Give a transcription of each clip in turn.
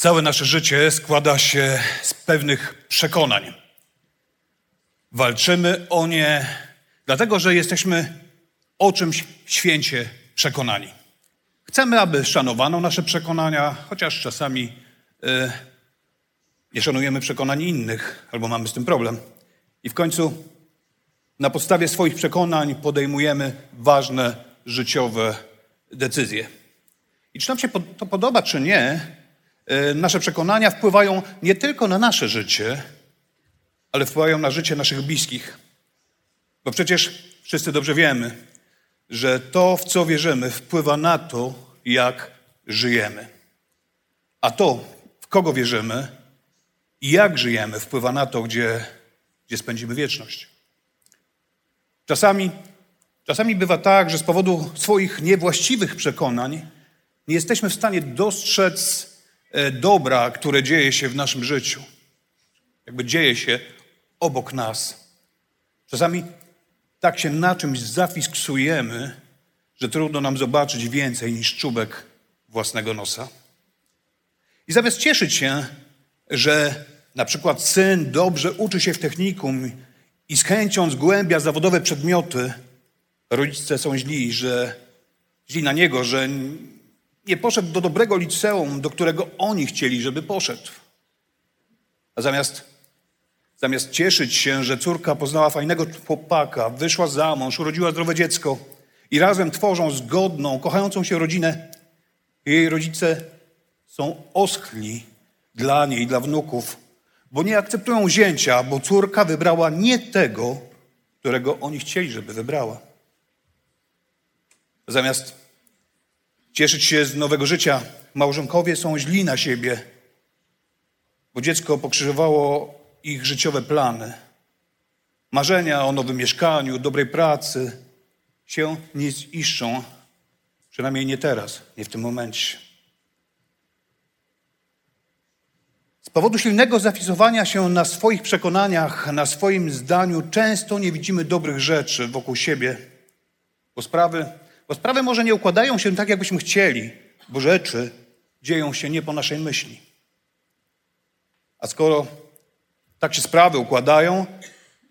Całe nasze życie składa się z pewnych przekonań. Walczymy o nie, dlatego że jesteśmy o czymś święcie przekonani. Chcemy, aby szanowano nasze przekonania, chociaż czasami y, nie szanujemy przekonań innych, albo mamy z tym problem. I w końcu na podstawie swoich przekonań podejmujemy ważne życiowe decyzje. I czy nam się to podoba, czy nie, nasze przekonania wpływają nie tylko na nasze życie, ale wpływają na życie naszych bliskich. Bo przecież wszyscy dobrze wiemy, że to, w co wierzymy, wpływa na to, jak żyjemy. A to, w kogo wierzymy i jak żyjemy, wpływa na to, gdzie, gdzie spędzimy wieczność. Czasami, czasami bywa tak, że z powodu swoich niewłaściwych przekonań nie jesteśmy w stanie dostrzec e, dobra, które dzieje się w naszym życiu. Jakby dzieje się obok nas. Czasami tak się na czymś zafiksujemy, że trudno nam zobaczyć więcej niż czubek własnego nosa. I zamiast cieszyć się, że na przykład syn dobrze uczy się w technikum i z chęcią zgłębia zawodowe przedmioty, rodzice są źli, że źli na niego, że nie poszedł do dobrego liceum, do którego oni chcieli, żeby poszedł. A zamiast Zamiast cieszyć się, że córka poznała fajnego chłopaka, wyszła za mąż, urodziła zdrowe dziecko i razem tworzą zgodną, kochającą się rodzinę, jej rodzice są oschli dla niej, dla wnuków, bo nie akceptują zięcia, bo córka wybrała nie tego, którego oni chcieli, żeby wybrała. Zamiast cieszyć się z nowego życia, małżonkowie są źli na siebie, bo dziecko pokrzyżowało ich życiowe plany. Marzenia o nowym mieszkaniu, dobrej pracy się nie ziszczą, przynajmniej nie teraz, nie w tym momencie. Z powodu silnego zafisowania się na swoich przekonaniach, na swoim zdaniu, często nie widzimy dobrych rzeczy wokół siebie, bo sprawy, bo sprawy może nie układają się tak, jakbyśmy chcieli, bo rzeczy dzieją się nie po naszej myśli. A skoro tak się sprawy układają,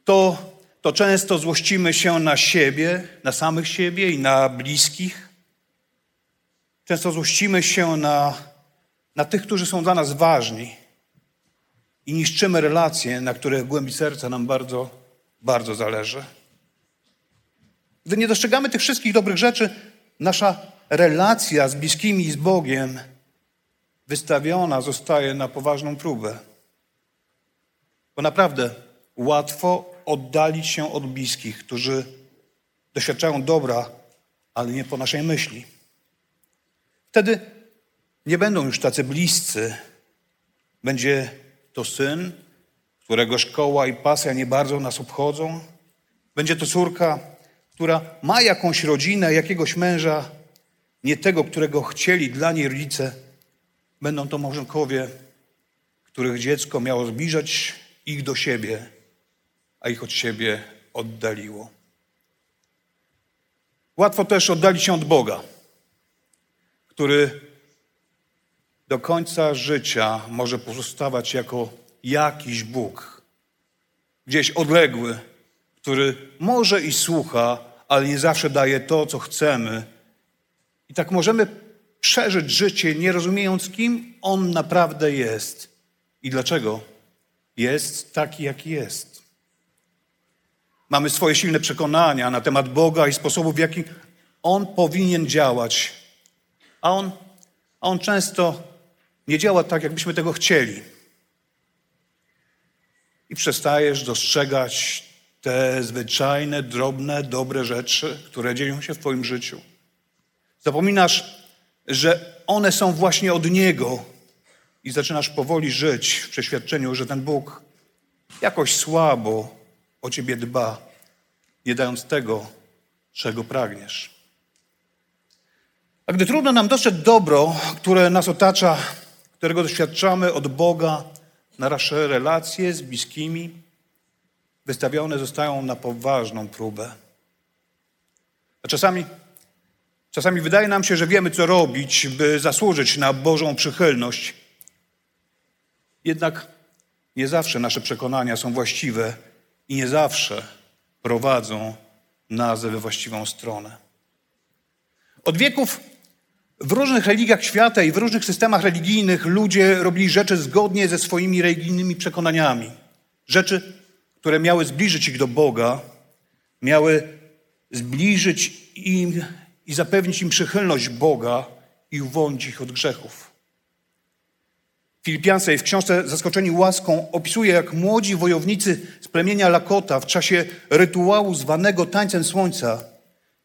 to, to często złościmy się na siebie, na samych siebie i na bliskich. Często złościmy się na, na tych, którzy są dla nas ważni i niszczymy relacje, na których głębi serca nam bardzo, bardzo zależy. Gdy nie dostrzegamy tych wszystkich dobrych rzeczy, nasza relacja z bliskimi i z Bogiem wystawiona zostaje na poważną próbę. Bo naprawdę łatwo oddalić się od bliskich, którzy doświadczają dobra, ale nie po naszej myśli. Wtedy nie będą już tacy bliscy. Będzie to syn, którego szkoła i pasja nie bardzo nas obchodzą. Będzie to córka, która ma jakąś rodzinę, jakiegoś męża, nie tego, którego chcieli dla niej rodzice. Będą to małżonkowie, których dziecko miało zbliżać ich do siebie, a ich od siebie oddaliło. Łatwo też oddalić się od Boga, który do końca życia może pozostawać jako jakiś Bóg, gdzieś odległy, który może i słucha, ale nie zawsze daje to, co chcemy. I tak możemy przeżyć życie, nie rozumiejąc, kim On naprawdę jest i dlaczego jest taki, jaki jest. Mamy swoje silne przekonania na temat Boga i sposobu, w jaki On powinien działać. A On, a on często nie działa tak, jakbyśmy tego chcieli. I przestajesz dostrzegać te zwyczajne, drobne, dobre rzeczy, które dzieją się w Twoim życiu. Zapominasz, że one są właśnie od Niego i zaczynasz powoli żyć w przeświadczeniu, że ten Bóg jakoś słabo o ciebie dba, nie dając tego, czego pragniesz. A gdy trudno nam dostrzec dobro, które nas otacza, którego doświadczamy od Boga, nasze relacje z bliskimi wystawione zostają na poważną próbę. A czasami, czasami wydaje nam się, że wiemy, co robić, by zasłużyć na Bożą przychylność. Jednak nie zawsze nasze przekonania są właściwe i nie zawsze prowadzą nas we właściwą stronę. Od wieków w różnych religiach świata i w różnych systemach religijnych ludzie robili rzeczy zgodnie ze swoimi religijnymi przekonaniami. Rzeczy, które miały zbliżyć ich do Boga, miały zbliżyć im i zapewnić im przychylność Boga i uwolnić ich od grzechów. Filipiance w książce Zaskoczeni łaską opisuje, jak młodzi wojownicy z plemienia Lakota w czasie rytuału zwanego tańcem słońca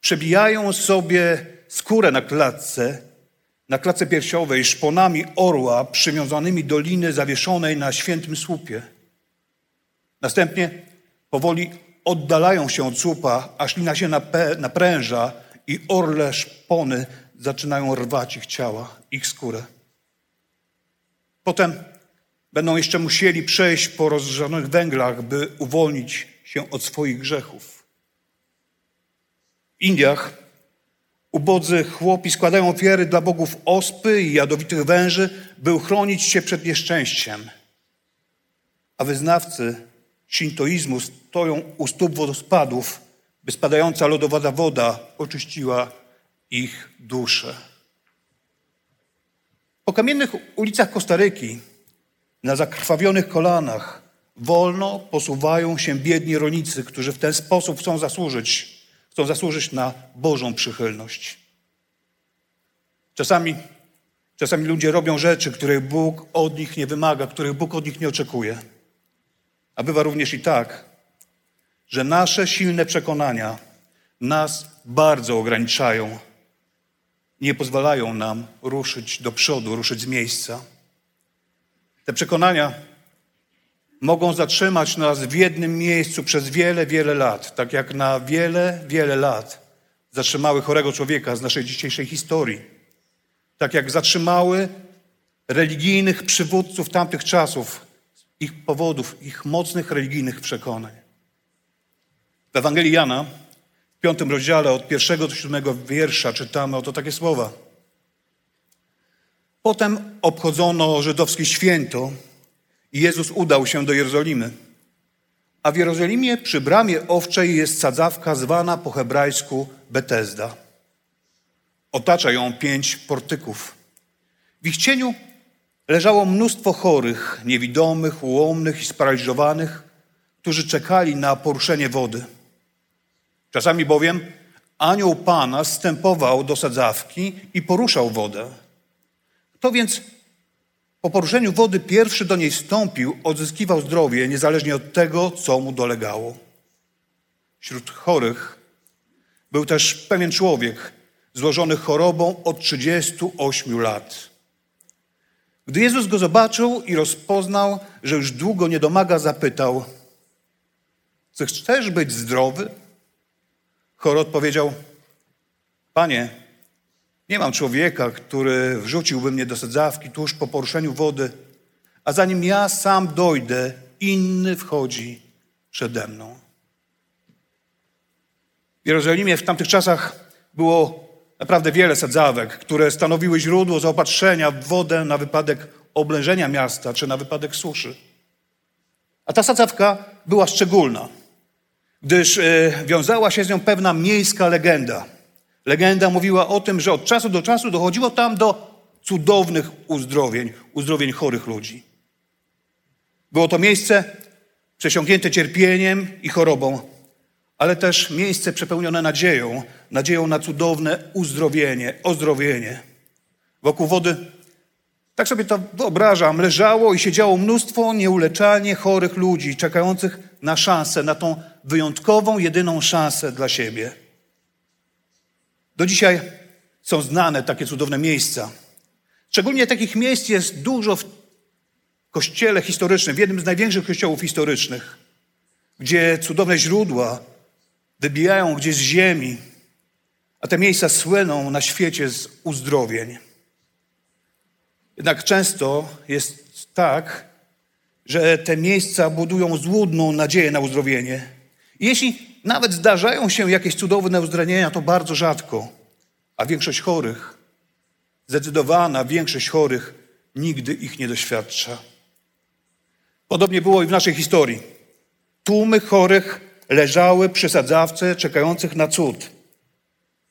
przebijają sobie skórę na klatce, na klatce piersiowej szponami orła przywiązanymi do liny zawieszonej na świętym słupie. Następnie powoli oddalają się od słupa, aż lina się napręża i orle szpony zaczynają rwać ich ciała, ich skórę. Potem będą jeszcze musieli przejść po rozżarzonych węglach, by uwolnić się od swoich grzechów. W Indiach ubodzy chłopi składają ofiary dla bogów ospy i jadowitych węży, by uchronić się przed nieszczęściem. A wyznawcy shintoizmu stoją u stóp wodospadów, by spadająca lodowata woda oczyściła ich duszę. Po kamiennych ulicach Kostaryki, na zakrwawionych kolanach, wolno posuwają się biedni rolnicy, którzy w ten sposób chcą zasłużyć, chcą zasłużyć na Bożą przychylność. Czasami, czasami ludzie robią rzeczy, których Bóg od nich nie wymaga, których Bóg od nich nie oczekuje. A bywa również i tak, że nasze silne przekonania nas bardzo ograniczają nie pozwalają nam ruszyć do przodu, ruszyć z miejsca. Te przekonania mogą zatrzymać nas w jednym miejscu przez wiele, wiele lat, tak jak na wiele, wiele lat zatrzymały chorego człowieka z naszej dzisiejszej historii, tak jak zatrzymały religijnych przywódców tamtych czasów, ich powodów, ich mocnych religijnych przekonań. W Ewangelii Jana piątym rozdziale od pierwszego do siódmego wiersza czytamy oto takie słowa. Potem obchodzono żydowskie święto i Jezus udał się do Jerozolimy. A w Jerozolimie przy bramie owczej jest sadzawka zwana po hebrajsku Betesda. Otacza ją pięć portyków. W ich cieniu leżało mnóstwo chorych, niewidomych, ułomnych i sparaliżowanych, którzy czekali na poruszenie wody. Czasami bowiem anioł Pana stępował do sadzawki i poruszał wodę. Kto więc po poruszeniu wody pierwszy do niej stąpił, odzyskiwał zdrowie, niezależnie od tego, co mu dolegało. Wśród chorych był też pewien człowiek złożony chorobą od 38 lat. Gdy Jezus go zobaczył i rozpoznał, że już długo nie domaga, zapytał: chcesz być zdrowy? Chory odpowiedział: Panie, nie mam człowieka, który wrzuciłby mnie do sadzawki tuż po poruszeniu wody, a zanim ja sam dojdę, inny wchodzi przede mną. W Jerozolimie w tamtych czasach było naprawdę wiele sadzawek, które stanowiły źródło zaopatrzenia w wodę na wypadek oblężenia miasta czy na wypadek suszy. A ta sadzawka była szczególna gdyż e, wiązała się z nią pewna miejska legenda. Legenda mówiła o tym, że od czasu do czasu dochodziło tam do cudownych uzdrowień, uzdrowień chorych ludzi. Było to miejsce przesiąknięte cierpieniem i chorobą, ale też miejsce przepełnione nadzieją, nadzieją na cudowne uzdrowienie, ozdrowienie. Wokół wody, tak sobie to wyobrażam, leżało i siedziało mnóstwo nieuleczalnie chorych ludzi, czekających na szansę, na tą wyjątkową, jedyną szansę dla siebie. Do dzisiaj są znane takie cudowne miejsca. Szczególnie takich miejsc jest dużo w kościele historycznym, w jednym z największych kościołów historycznych, gdzie cudowne źródła wybijają gdzieś z ziemi, a te miejsca słyną na świecie z uzdrowień. Jednak często jest tak, że te miejsca budują złudną nadzieję na uzdrowienie. Jeśli nawet zdarzają się jakieś cudowne uzdrowienia, to bardzo rzadko, a większość chorych, zdecydowana większość chorych nigdy ich nie doświadcza. Podobnie było i w naszej historii. Tłumy chorych leżały przy sadzawce, czekających na cud.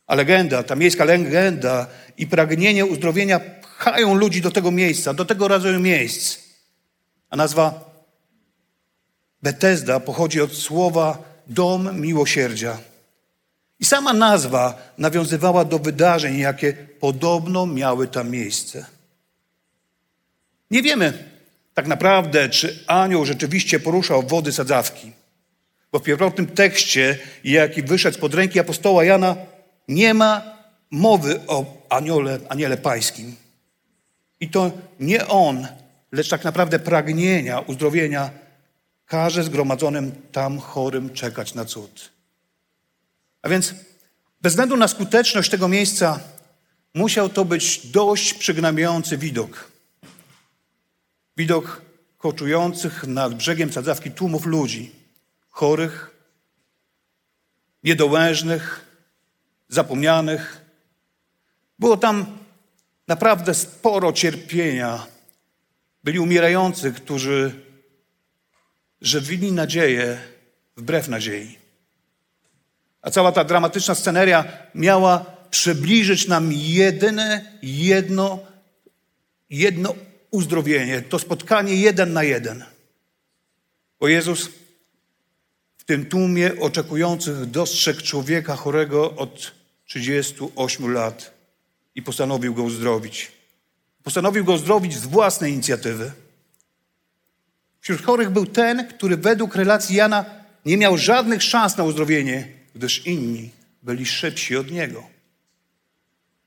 A legenda, ta miejska legenda i pragnienie uzdrowienia pchają ludzi do tego miejsca, do tego rodzaju miejsc. A nazwa Betesda pochodzi od słowa dom miłosierdzia. I sama nazwa nawiązywała do wydarzeń, jakie podobno miały tam miejsce. Nie wiemy tak naprawdę, czy anioł rzeczywiście poruszał wody sadzawki, bo w pierwotnym tekście, jaki wyszedł spod ręki apostoła Jana, nie ma mowy o aniole, aniele pańskim. I to nie on, lecz tak naprawdę pragnienia uzdrowienia każe zgromadzonym tam chorym czekać na cud. A więc bez względu na skuteczność tego miejsca musiał to być dość przygnębiający widok. Widok koczujących nad brzegiem sadzawki tłumów ludzi, chorych, niedołężnych, zapomnianych. Było tam naprawdę sporo cierpienia. Byli umierający, którzy żywili nadzieję wbrew nadziei. A cała ta dramatyczna sceneria miała przybliżyć nam jedyne, jedno, jedno uzdrowienie. To spotkanie jeden na jeden. Bo Jezus w tym tłumie oczekujących dostrzegł człowieka chorego od 38 lat i postanowił go uzdrowić. Postanowił go uzdrowić z własnej inicjatywy. Wśród chorych był ten, który według relacji Jana nie miał żadnych szans na uzdrowienie, gdyż inni byli szybsi od niego.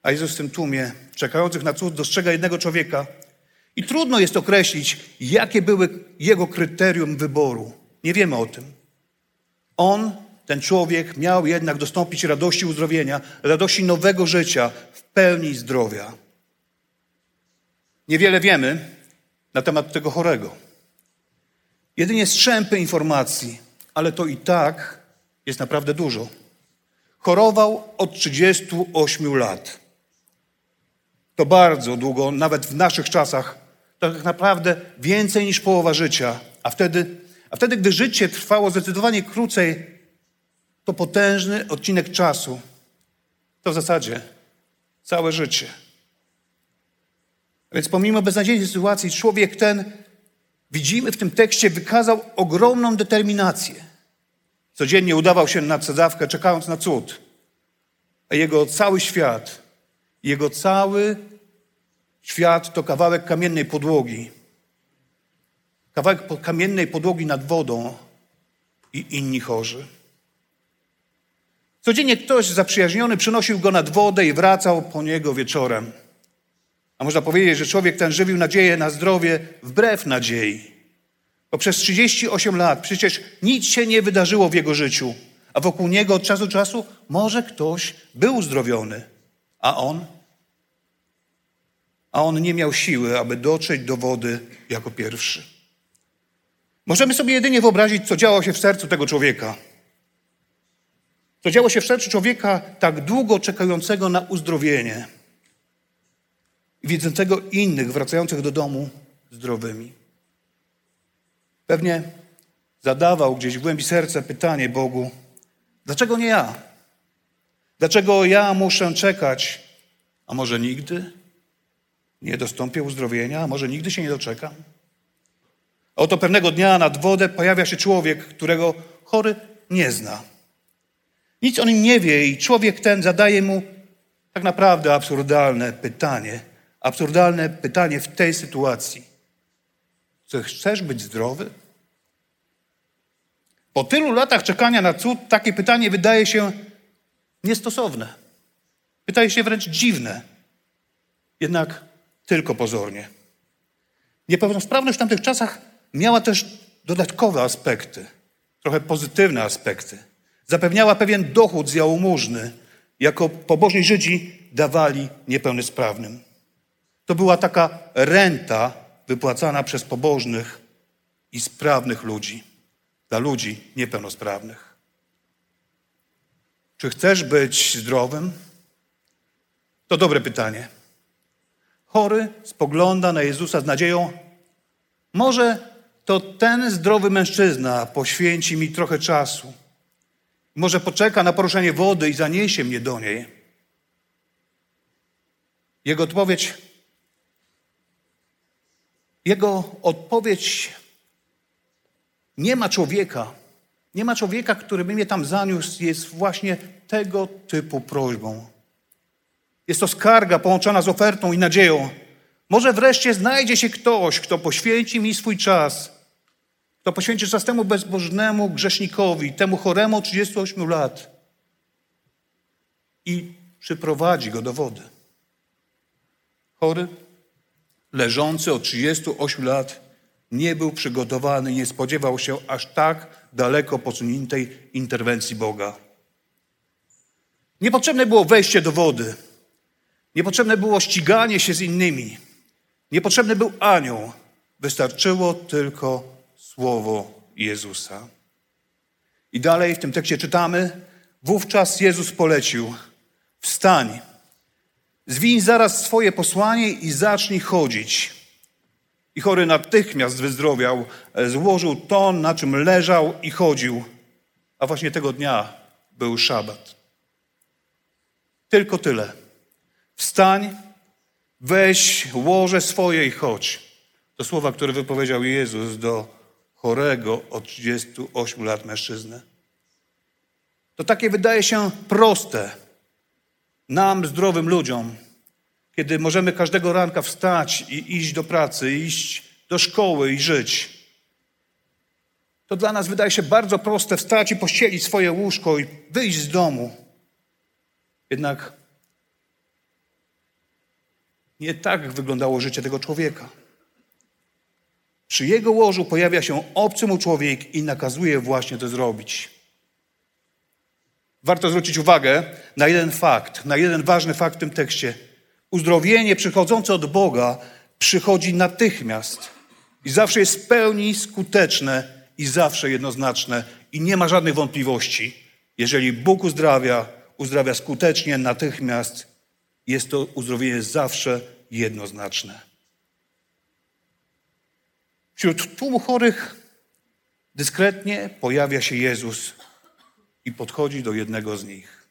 A Jezus w tym tłumie czekających na cud dostrzega jednego człowieka i trudno jest określić, jakie były jego kryterium wyboru. Nie wiemy o tym. On, ten człowiek, miał jednak dostąpić radości uzdrowienia, radości nowego życia w pełni zdrowia. Niewiele wiemy na temat tego chorego. Jedynie strzępy informacji, ale to i tak jest naprawdę dużo. Chorował od 38 lat. To bardzo długo, nawet w naszych czasach, tak naprawdę więcej niż połowa życia. A wtedy, a wtedy, gdy życie trwało zdecydowanie krócej, to potężny odcinek czasu. To w zasadzie całe życie. Więc pomimo beznadziejnej sytuacji, człowiek ten widzimy w tym tekście, wykazał ogromną determinację. Codziennie udawał się na cedzawkę, czekając na cud. A jego cały świat, jego cały świat to kawałek kamiennej podłogi. Kawałek kamiennej podłogi nad wodą i inni chorzy. Codziennie ktoś zaprzyjaźniony przynosił go nad wodę i wracał po niego wieczorem. A można powiedzieć, że człowiek ten żywił nadzieję na zdrowie wbrew nadziei. Bo przez 38 lat przecież nic się nie wydarzyło w jego życiu, a wokół niego od czasu do czasu może ktoś był uzdrowiony, a on? A on nie miał siły, aby dotrzeć do wody jako pierwszy. Możemy sobie jedynie wyobrazić, co działo się w sercu tego człowieka. Co działo się w sercu człowieka tak długo czekającego na uzdrowienie widzącego innych wracających do domu zdrowymi. Pewnie zadawał gdzieś w głębi serca pytanie Bogu: dlaczego nie ja? Dlaczego ja muszę czekać? A może nigdy nie dostąpię uzdrowienia? A może nigdy się nie doczekam? Oto pewnego dnia nad wodę pojawia się człowiek, którego chory nie zna. Nic o nim nie wie i człowiek ten zadaje mu tak naprawdę absurdalne pytanie – absurdalne pytanie w tej sytuacji. Czy chcesz być zdrowy? Po tylu latach czekania na cud takie pytanie wydaje się niestosowne. Wydaje się wręcz dziwne, jednak tylko pozornie. Niepełnosprawność w tamtych czasach miała też dodatkowe aspekty, trochę pozytywne aspekty. Zapewniała pewien dochód z jałmużny, jako pobożni Żydzi dawali niepełnosprawnym. To była taka renta wypłacana przez pobożnych i sprawnych ludzi, dla ludzi niepełnosprawnych. Czy chcesz być zdrowym? To dobre pytanie. Chory spogląda na Jezusa z nadzieją, może to ten zdrowy mężczyzna poświęci mi trochę czasu. Może poczeka na poruszenie wody i zaniesie mnie do niej. Jego odpowiedź, jego odpowiedź nie ma człowieka, nie ma człowieka, który by mnie tam zaniósł, jest właśnie tego typu prośbą. Jest to skarga połączona z ofertą i nadzieją. Może wreszcie znajdzie się ktoś, kto poświęci mi swój czas, kto poświęci czas temu bezbożnemu grzesznikowi, temu choremu 38 lat i przyprowadzi go do wody. Chory, leżący od 38 lat, nie był przygotowany, nie spodziewał się aż tak daleko posuniętej interwencji Boga. Niepotrzebne było wejście do wody. Niepotrzebne było ściganie się z innymi. Niepotrzebny był anioł. Wystarczyło tylko słowo Jezusa. I dalej w tym tekście czytamy: Wówczas Jezus polecił: Wstań, zwiń zaraz swoje posłanie i zacznij chodzić. I chory natychmiast wyzdrowiał, złożył to, na czym leżał i chodził. A właśnie tego dnia był szabat. Tylko tyle. Wstań, weź łoże swoje i chodź. To słowa, które wypowiedział Jezus do chorego od 38 lat mężczyznę. To takie wydaje się proste nam, zdrowym ludziom, kiedy możemy każdego ranka wstać i iść do pracy, iść do szkoły i żyć. To dla nas wydaje się bardzo proste wstać i pościelić swoje łóżko i wyjść z domu. Jednak nie tak wyglądało życie tego człowieka. Przy jego łożu pojawia się obcy mu człowiek i nakazuje właśnie to zrobić. Warto zwrócić uwagę na jeden fakt, na jeden ważny fakt w tym tekście. Uzdrowienie przychodzące od Boga przychodzi natychmiast i zawsze jest w pełni skuteczne i zawsze jednoznaczne i nie ma żadnych wątpliwości. Jeżeli Bóg uzdrawia, uzdrawia skutecznie, natychmiast, jest to uzdrowienie zawsze jednoznaczne. Wśród tłumu chorych dyskretnie pojawia się Jezus i podchodzi do jednego z nich.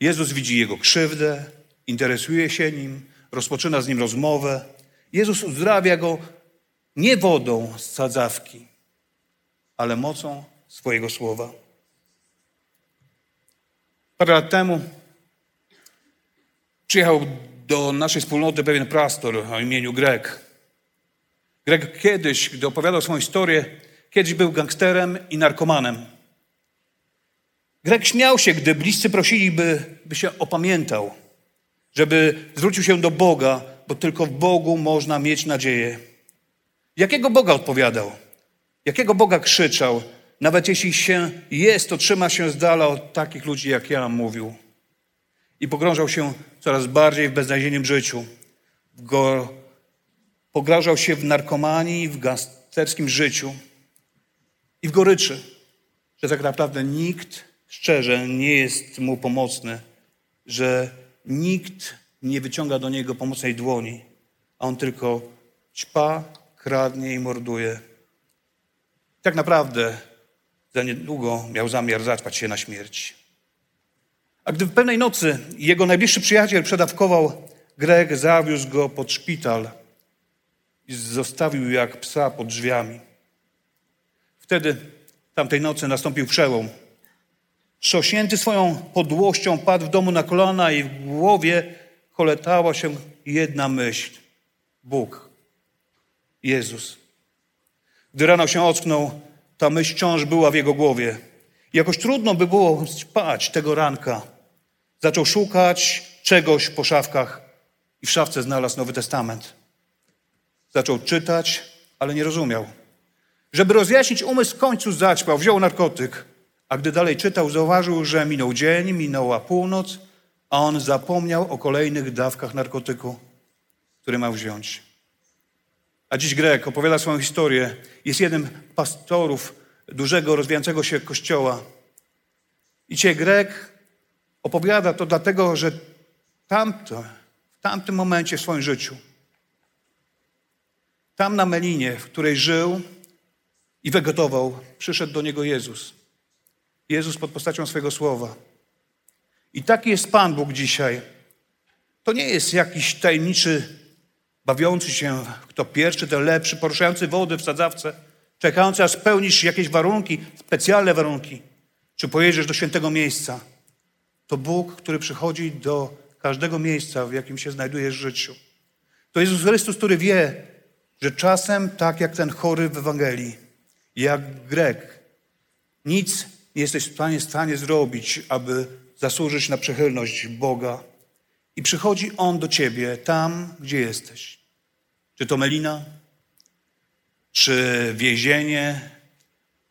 Jezus widzi jego krzywdę, interesuje się nim, rozpoczyna z nim rozmowę. Jezus uzdrawia go nie wodą z sadzawki, ale mocą swojego słowa. Parę lat temu przyjechał do naszej wspólnoty pewien pastor o imieniu Greg. Greg kiedyś, gdy opowiadał swoją historię, kiedyś był gangsterem i narkomanem. Greg śmiał się, gdy bliscy prosili, by, by się opamiętał, żeby zwrócił się do Boga, bo tylko w Bogu można mieć nadzieję. Jakiego Boga odpowiadał? Jakiego Boga krzyczał? Nawet jeśli się jest, to trzyma się z dala od takich ludzi jak ja, mówił. I pogrążał się coraz bardziej w beznadziejnym życiu. Go, pogrążał się w narkomanii, w gangsterskim życiu i w goryczy, że tak naprawdę nikt szczerze nie jest mu pomocny, że nikt nie wyciąga do niego pomocnej dłoni, a on tylko ćpa, kradnie i morduje. Tak naprawdę za niedługo miał zamiar zaćpać się na śmierć. A gdy w pewnej nocy jego najbliższy przyjaciel przedawkował, Greg zawiózł go pod szpital i zostawił jak psa pod drzwiami. Wtedy tamtej nocy nastąpił przełom. Trząśnięty swoją podłością padł w domu na kolana i w głowie koletała się jedna myśl. Bóg. Jezus. Gdy rano się ocknął, ta myśl wciąż była w jego głowie. Jakoś trudno by było spać tego ranka. Zaczął szukać czegoś po szafkach i w szafce znalazł Nowy Testament. Zaczął czytać, ale nie rozumiał. Żeby rozjaśnić umysł, w końcu zaćpał, wziął narkotyk. A gdy dalej czytał, zauważył, że minął dzień, minęła północ, a on zapomniał o kolejnych dawkach narkotyku, które miał wziąć. A dziś Grek opowiada swoją historię. Jest jednym pastorów dużego, rozwijającego się kościoła. I dzisiaj Grek opowiada to dlatego, że tamto, w tamtym momencie w swoim życiu, tam na Melinie, w której żył i wegetował, przyszedł do niego Jezus. Jezus pod postacią swojego słowa. I taki jest Pan Bóg dzisiaj. To nie jest jakiś tajemniczy, bawiący się, kto pierwszy, ten lepszy, poruszający wody w sadzawce, czekający, aż spełnisz jakieś warunki, specjalne warunki, czy pojedziesz do świętego miejsca. To Bóg, który przychodzi do każdego miejsca, w jakim się znajdujesz w życiu. To Jezus Chrystus, który wie, że czasem, tak jak ten chory w Ewangelii, jak Grek, nic nie jesteś w stanie, stanie zrobić, aby zasłużyć na przychylność Boga. I przychodzi On do ciebie tam, gdzie jesteś. Czy to Melina, czy więzienie,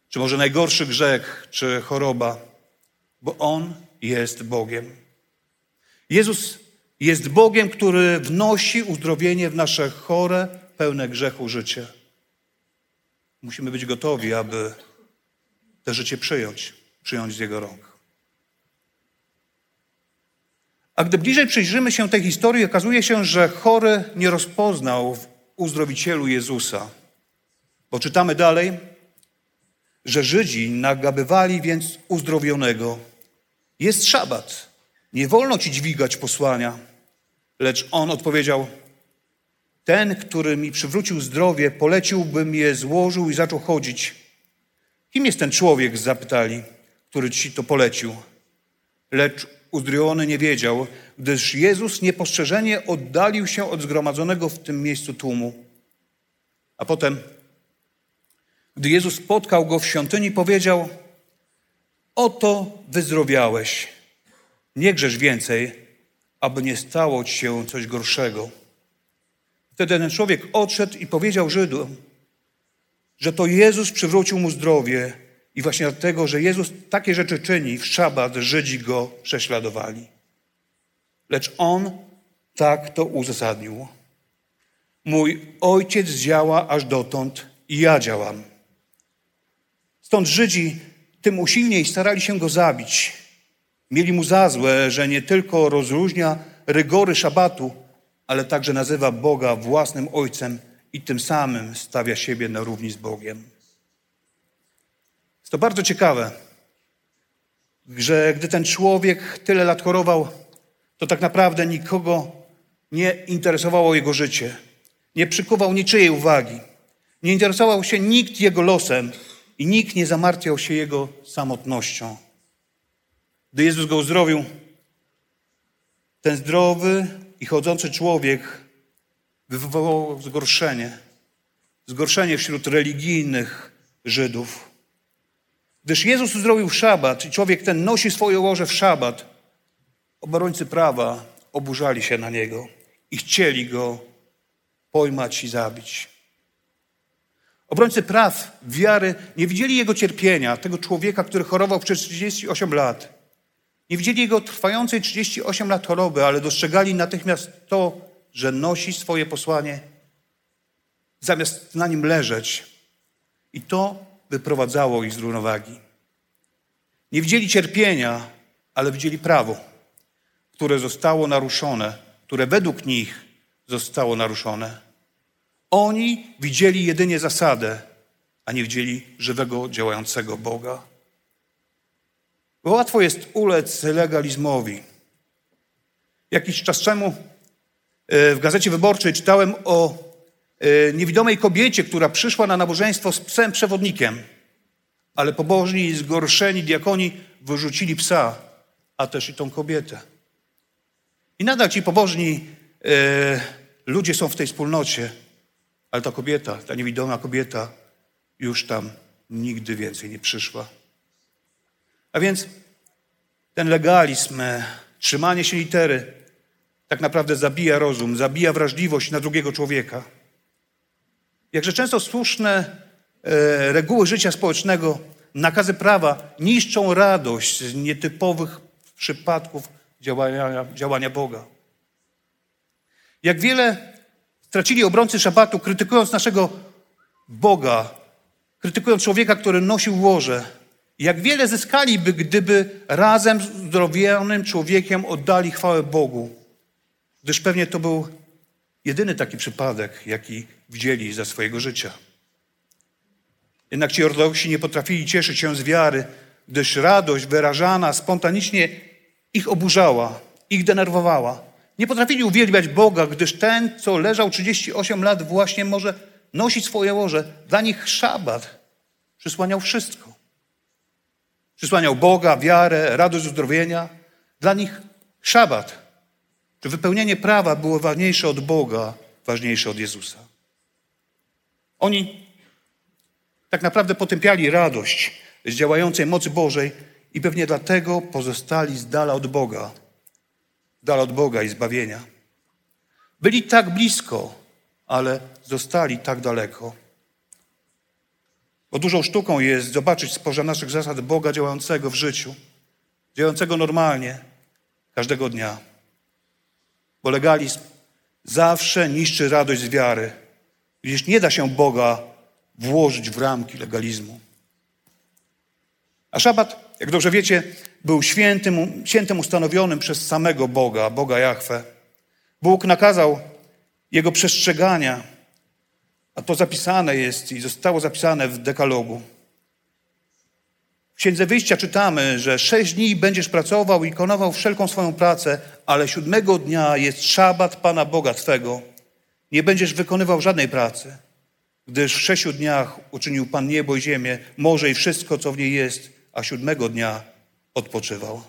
czy może najgorszy grzech, czy choroba, bo On jest Bogiem. Jezus jest Bogiem, który wnosi uzdrowienie w nasze chore, pełne grzechu życie. Musimy być gotowi, aby to życie przyjąć, przyjąć z Jego rąk. A gdy bliżej przyjrzymy się tej historii, okazuje się, że chory nie rozpoznał w uzdrowicielu Jezusa. Bo czytamy dalej, że Żydzi nagabywali więc uzdrowionego. Jest szabat, nie wolno ci dźwigać posłania. Lecz on odpowiedział, ten, który mi przywrócił zdrowie, poleciłbym je złożył i zaczął chodzić. Kim jest ten człowiek? zapytali, który ci to polecił. Lecz uzdrowiony nie wiedział, gdyż Jezus niepostrzeżenie oddalił się od zgromadzonego w tym miejscu tłumu. A potem, gdy Jezus spotkał go w świątyni, powiedział: Oto wyzdrowiałeś. Nie grzesz więcej, aby nie stało ci się coś gorszego. Wtedy ten człowiek odszedł i powiedział Żydom, że to Jezus przywrócił mu zdrowie i właśnie dlatego, że Jezus takie rzeczy czyni, w szabat Żydzi go prześladowali. Lecz on tak to uzasadnił. Mój ojciec działa aż dotąd i ja działam. Stąd Żydzi tym usilniej starali się go zabić. Mieli mu za złe, że nie tylko rozróżnia rygory szabatu, ale także nazywa Boga własnym ojcem i tym samym stawia siebie na równi z Bogiem. Jest to bardzo ciekawe, że gdy ten człowiek tyle lat chorował, to tak naprawdę nikogo nie interesowało jego życie. Nie przykuwał niczyjej uwagi. Nie interesował się nikt jego losem i nikt nie zamartwiał się jego samotnością. Gdy Jezus go uzdrowił, ten zdrowy i chodzący człowiek wywołał zgorszenie. Zgorszenie wśród religijnych Żydów. Gdyż Jezus uzdrowił w szabat i człowiek ten nosi swoje łoże w szabat, obrońcy prawa oburzali się na niego i chcieli go pojmać i zabić. Obrońcy praw, wiary nie widzieli jego cierpienia, tego człowieka, który chorował przez 38 lat. Nie widzieli jego trwającej 38 lat choroby, ale dostrzegali natychmiast to, że nosi swoje posłanie, zamiast na nim leżeć. I to wyprowadzało ich z równowagi. Nie widzieli cierpienia, ale widzieli prawo, które zostało naruszone, które według nich zostało naruszone. Oni widzieli jedynie zasadę, a nie widzieli żywego, działającego Boga. Bo łatwo jest ulec legalizmowi. Jakiś czas temu e, w gazecie wyborczej czytałem o e, niewidomej kobiecie, która przyszła na nabożeństwo z psem przewodnikiem, ale pobożni i zgorszeni diakoni wyrzucili psa, a też i tą kobietę. I nadal ci pobożni e, ludzie są w tej wspólnocie, ale ta kobieta, ta niewidoma kobieta już tam nigdy więcej nie przyszła. A więc ten legalizm, trzymanie się litery tak naprawdę zabija rozum, zabija wrażliwość na drugiego człowieka. Jakże często słuszne e, reguły życia społecznego, nakazy prawa niszczą radość z nietypowych przypadków działania, działania Boga. Jak wiele stracili obrońcy szabatu, krytykując naszego Boga, krytykując człowieka, który nosił łoże. Jak wiele zyskaliby, gdyby razem z uzdrowionym człowiekiem oddali chwałę Bogu, gdyż pewnie to był jedyny taki przypadek, jaki widzieli za swojego życia. Jednak ci ortodoksi nie potrafili cieszyć się z wiary, gdyż radość wyrażana spontanicznie ich oburzała, ich denerwowała. Nie potrafili uwielbiać Boga, gdyż ten, co leżał 38 lat, właśnie może nosić swoje łoże. Dla nich szabat przysłaniał wszystko. Przysłaniał Boga, wiarę, radość uzdrowienia. Dla nich szabat, czy wypełnienie prawa było ważniejsze od Boga, ważniejsze od Jezusa. Oni tak naprawdę potępiali radość z działającej mocy Bożej i pewnie dlatego pozostali z dala od Boga, z dala od Boga i zbawienia. Byli tak blisko, ale zostali tak daleko. Bo dużą sztuką jest zobaczyć spoża naszych zasad Boga działającego w życiu, działającego normalnie, każdego dnia. Bo legalizm zawsze niszczy radość z wiary, gdyż nie da się Boga włożyć w ramki legalizmu. A szabat, jak dobrze wiecie, był świętym, świętem ustanowionym przez samego Boga, Boga Jahwe. Bóg nakazał jego przestrzegania, a to zapisane jest i zostało zapisane w dekalogu. W Księdze Wyjścia czytamy, że sześć dni będziesz pracował i konował wszelką swoją pracę, ale siódmego dnia jest szabat Pana Boga Twego. Nie będziesz wykonywał żadnej pracy, gdyż w sześciu dniach uczynił Pan niebo i ziemię, morze i wszystko, co w niej jest, a siódmego dnia odpoczywał.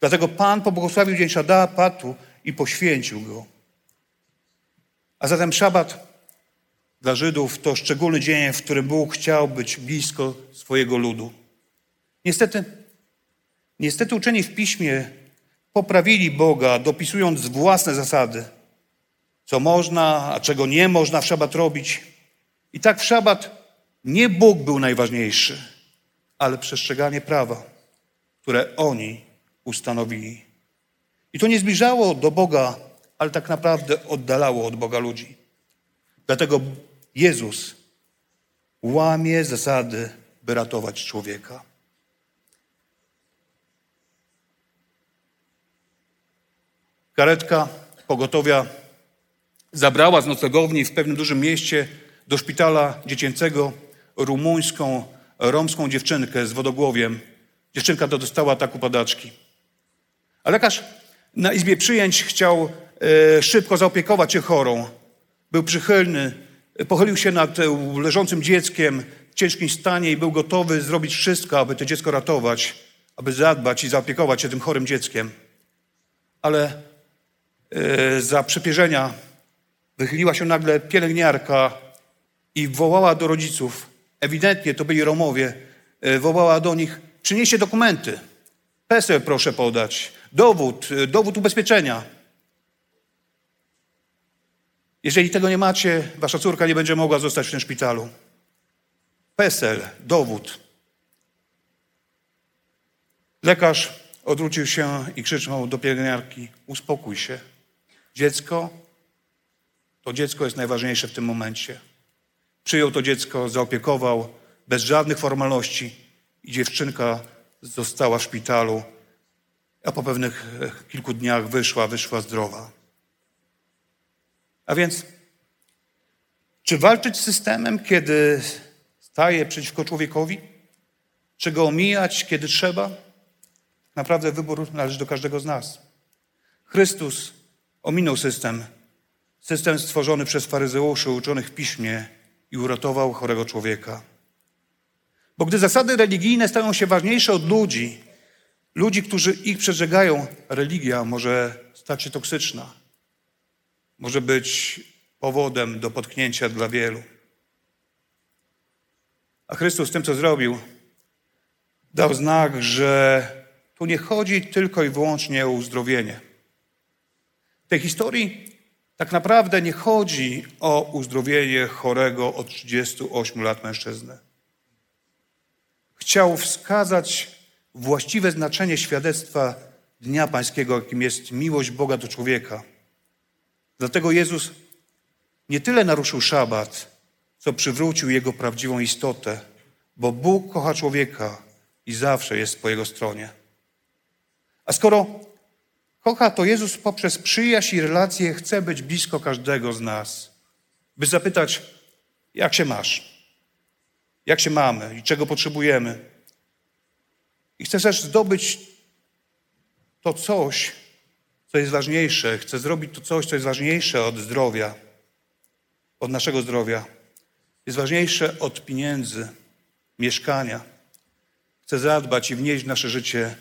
Dlatego Pan pobłogosławił dzień szabatu i poświęcił go. A zatem szabat dla Żydów to szczególny dzień, w którym Bóg chciał być blisko swojego ludu. Niestety, niestety uczeni w piśmie poprawili Boga, dopisując własne zasady, co można, a czego nie można w szabat robić. I tak w szabat nie Bóg był najważniejszy, ale przestrzeganie prawa, które oni ustanowili. I to nie zbliżało do Boga, ale tak naprawdę oddalało od Boga ludzi. Dlatego Jezus łamie zasady, by ratować człowieka. Karetka pogotowia zabrała z noclegowni w pewnym dużym mieście do szpitala dziecięcego rumuńską, romską dziewczynkę z wodogłowiem. Dziewczynka to dostała ataku padaczki. A lekarz na izbie przyjęć chciał e, szybko zaopiekować się chorą. Był przychylny, pochylił się nad e, leżącym dzieckiem w ciężkim stanie i był gotowy zrobić wszystko, aby to dziecko ratować, aby zadbać i zaopiekować się tym chorym dzieckiem. Ale e, za przepierzenia wychyliła się nagle pielęgniarka i wołała do rodziców, ewidentnie to byli Romowie, e, wołała do nich, przynieście dokumenty, PESEL proszę podać, dowód, dowód ubezpieczenia. Jeżeli tego nie macie, wasza córka nie będzie mogła zostać w tym szpitalu. PESEL, dowód. Lekarz odwrócił się i krzyczał do pielęgniarki: Uspokój się. Dziecko, to dziecko jest najważniejsze w tym momencie. Przyjął to dziecko, zaopiekował bez żadnych formalności i dziewczynka została w szpitalu, a po pewnych e, kilku dniach wyszła, wyszła zdrowa. A więc, czy walczyć z systemem, kiedy staje przeciwko człowiekowi? Czy go omijać, kiedy trzeba? Naprawdę wybór należy do każdego z nas. Chrystus ominął system, system stworzony przez faryzeuszy uczonych w piśmie i uratował chorego człowieka. Bo gdy zasady religijne stają się ważniejsze od ludzi, ludzi, którzy ich przestrzegają, religia może stać się toksyczna może być powodem do potknięcia dla wielu. A Chrystus tym, co zrobił, dał znak, że tu nie chodzi tylko i wyłącznie o uzdrowienie. W tej historii tak naprawdę nie chodzi o uzdrowienie chorego od 38 lat mężczyzny. Chciał wskazać właściwe znaczenie świadectwa Dnia Pańskiego, jakim jest miłość Boga do człowieka. Dlatego Jezus nie tyle naruszył szabat, co przywrócił jego prawdziwą istotę, bo Bóg kocha człowieka i zawsze jest po jego stronie. A skoro kocha, to Jezus poprzez przyjaźń i relacje chce być blisko każdego z nas, by zapytać, jak się masz, jak się mamy i czego potrzebujemy. I chce też zdobyć to coś, co jest ważniejsze. Chce zrobić to coś, co jest ważniejsze od zdrowia, od naszego zdrowia. Jest ważniejsze od pieniędzy, mieszkania. Chce zadbać i wnieść w nasze życie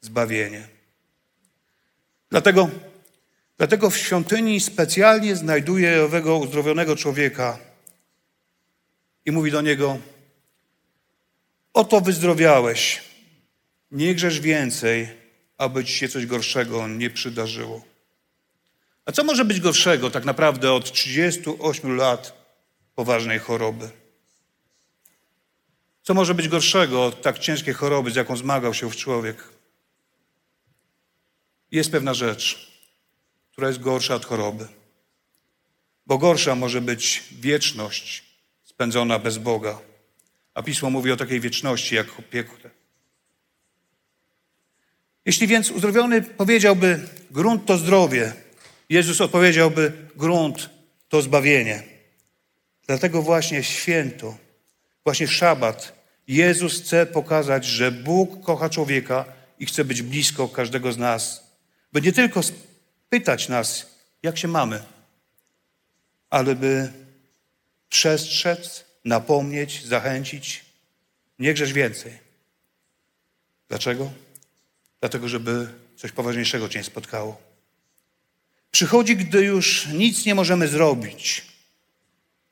zbawienie. Dlatego, dlatego w świątyni specjalnie znajduje owego uzdrowionego człowieka i mówi do niego: Oto wyzdrowiałeś, nie grzesz więcej, aby ci się coś gorszego nie przydarzyło. A co może być gorszego tak naprawdę od 38 lat poważnej choroby? Co może być gorszego od tak ciężkiej choroby, z jaką zmagał się człowiek? Jest pewna rzecz, która jest gorsza od choroby. Bo gorsza może być wieczność spędzona bez Boga. A pismo mówi o takiej wieczności jak o piekle. Jeśli więc uzdrowiony powiedziałby, grunt to zdrowie, Jezus odpowiedziałby, grunt to zbawienie. Dlatego właśnie święto, właśnie szabat, Jezus chce pokazać, że Bóg kocha człowieka i chce być blisko każdego z nas. By nie tylko pytać nas, jak się mamy, ale by przestrzec, napomnieć, zachęcić. Nie grzesz więcej. Dlaczego? Dlatego, żeby coś poważniejszego Cię spotkało. Przychodzi, gdy już nic nie możemy zrobić,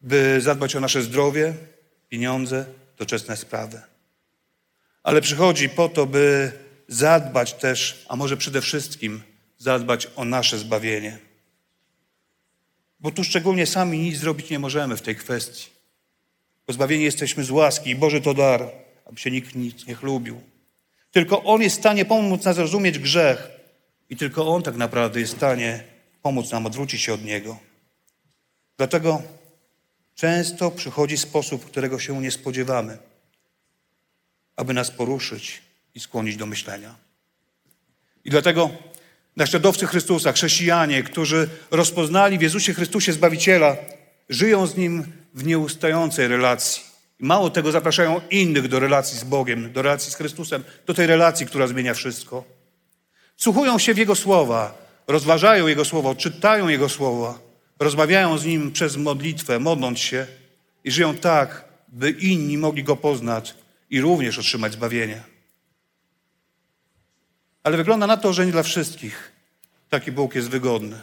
by zadbać o nasze zdrowie, pieniądze, doczesne sprawy. Ale przychodzi po to, by zadbać też, a może przede wszystkim zadbać o nasze zbawienie. Bo tu szczególnie sami nic zrobić nie możemy w tej kwestii. Pozbawieni jesteśmy z łaski i Boży to dar, aby się nikt nic nie chlubił. Tylko On jest w stanie pomóc nam zrozumieć grzech i tylko On tak naprawdę jest w stanie pomóc nam odwrócić się od Niego. Dlatego często przychodzi sposób, którego się nie spodziewamy, aby nas poruszyć i skłonić do myślenia. I dlatego naśladowcy Chrystusa, chrześcijanie, którzy rozpoznali w Jezusie Chrystusie Zbawiciela, żyją z Nim w nieustającej relacji. Mało tego, zapraszają innych do relacji z Bogiem, do relacji z Chrystusem, do tej relacji, która zmienia wszystko. Słuchują się w Jego słowa, rozważają Jego słowo, czytają Jego słowa, rozmawiają z Nim przez modlitwę, modląc się i żyją tak, by inni mogli Go poznać i również otrzymać zbawienie. Ale wygląda na to, że nie dla wszystkich taki Bóg jest wygodny.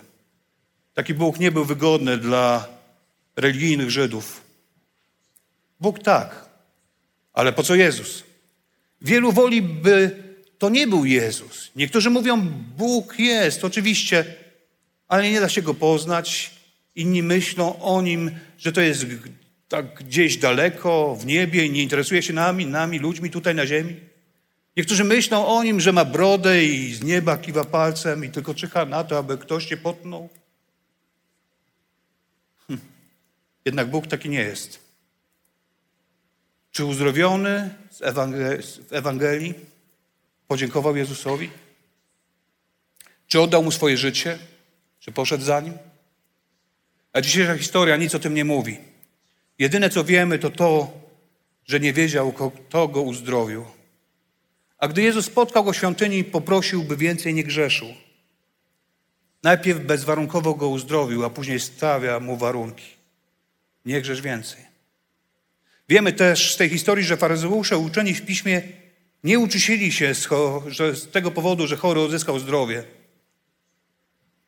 Taki Bóg nie był wygodny dla religijnych Żydów. Bóg tak, ale po co Jezus? Wielu woli, by to nie był Jezus. Niektórzy mówią, Bóg jest, oczywiście, ale nie da się go poznać. Inni myślą o nim, że to jest tak gdzieś daleko, w niebie i nie interesuje się nami, nami, ludźmi tutaj na ziemi. Niektórzy myślą o nim, że ma brodę i z nieba kiwa palcem i tylko czyha na to, aby ktoś się potknął. Hm. Jednak Bóg taki nie jest. Czy uzdrowiony z Ewangelii podziękował Jezusowi? Czy oddał mu swoje życie? Czy poszedł za nim? A dzisiejsza historia nic o tym nie mówi. Jedyne co wiemy to to, że nie wiedział, kto go uzdrowił. A gdy Jezus spotkał go w świątyni, poprosił, by więcej nie grzeszył. Najpierw bezwarunkowo go uzdrowił, a później stawia mu warunki. Nie grzesz więcej. Wiemy też z tej historii, że faryzeusze uczeni w piśmie nie uczysili się z, że z tego powodu, że chory odzyskał zdrowie.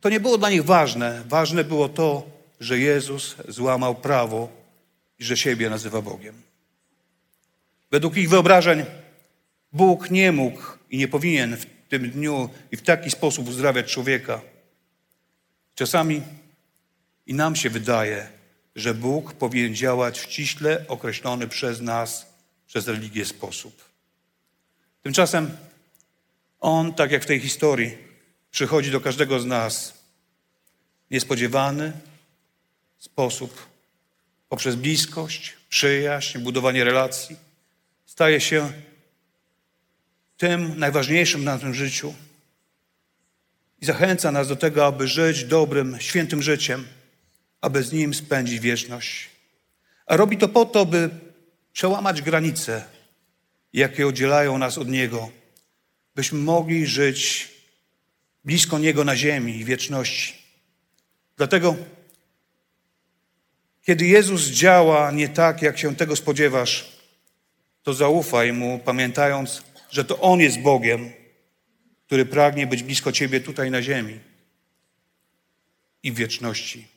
To nie było dla nich ważne. Ważne było to, że Jezus złamał prawo i że siebie nazywa Bogiem. Według ich wyobrażeń Bóg nie mógł i nie powinien w tym dniu i w taki sposób uzdrawiać człowieka. Czasami i nam się wydaje, że Bóg powinien działać w ściśle określony przez nas, przez religię sposób. Tymczasem On, tak jak w tej historii, przychodzi do każdego z nas w niespodziewany sposób, poprzez bliskość, przyjaźń, budowanie relacji. Staje się tym najważniejszym w naszym życiu i zachęca nas do tego, aby żyć dobrym, świętym życiem, aby z Nim spędzić wieczność. A robi to po to, by przełamać granice, jakie oddzielają nas od Niego, byśmy mogli żyć blisko Niego na ziemi i wieczności. Dlatego, kiedy Jezus działa nie tak, jak się tego spodziewasz, to zaufaj Mu, pamiętając, że to On jest Bogiem, który pragnie być blisko Ciebie tutaj na ziemi i w wieczności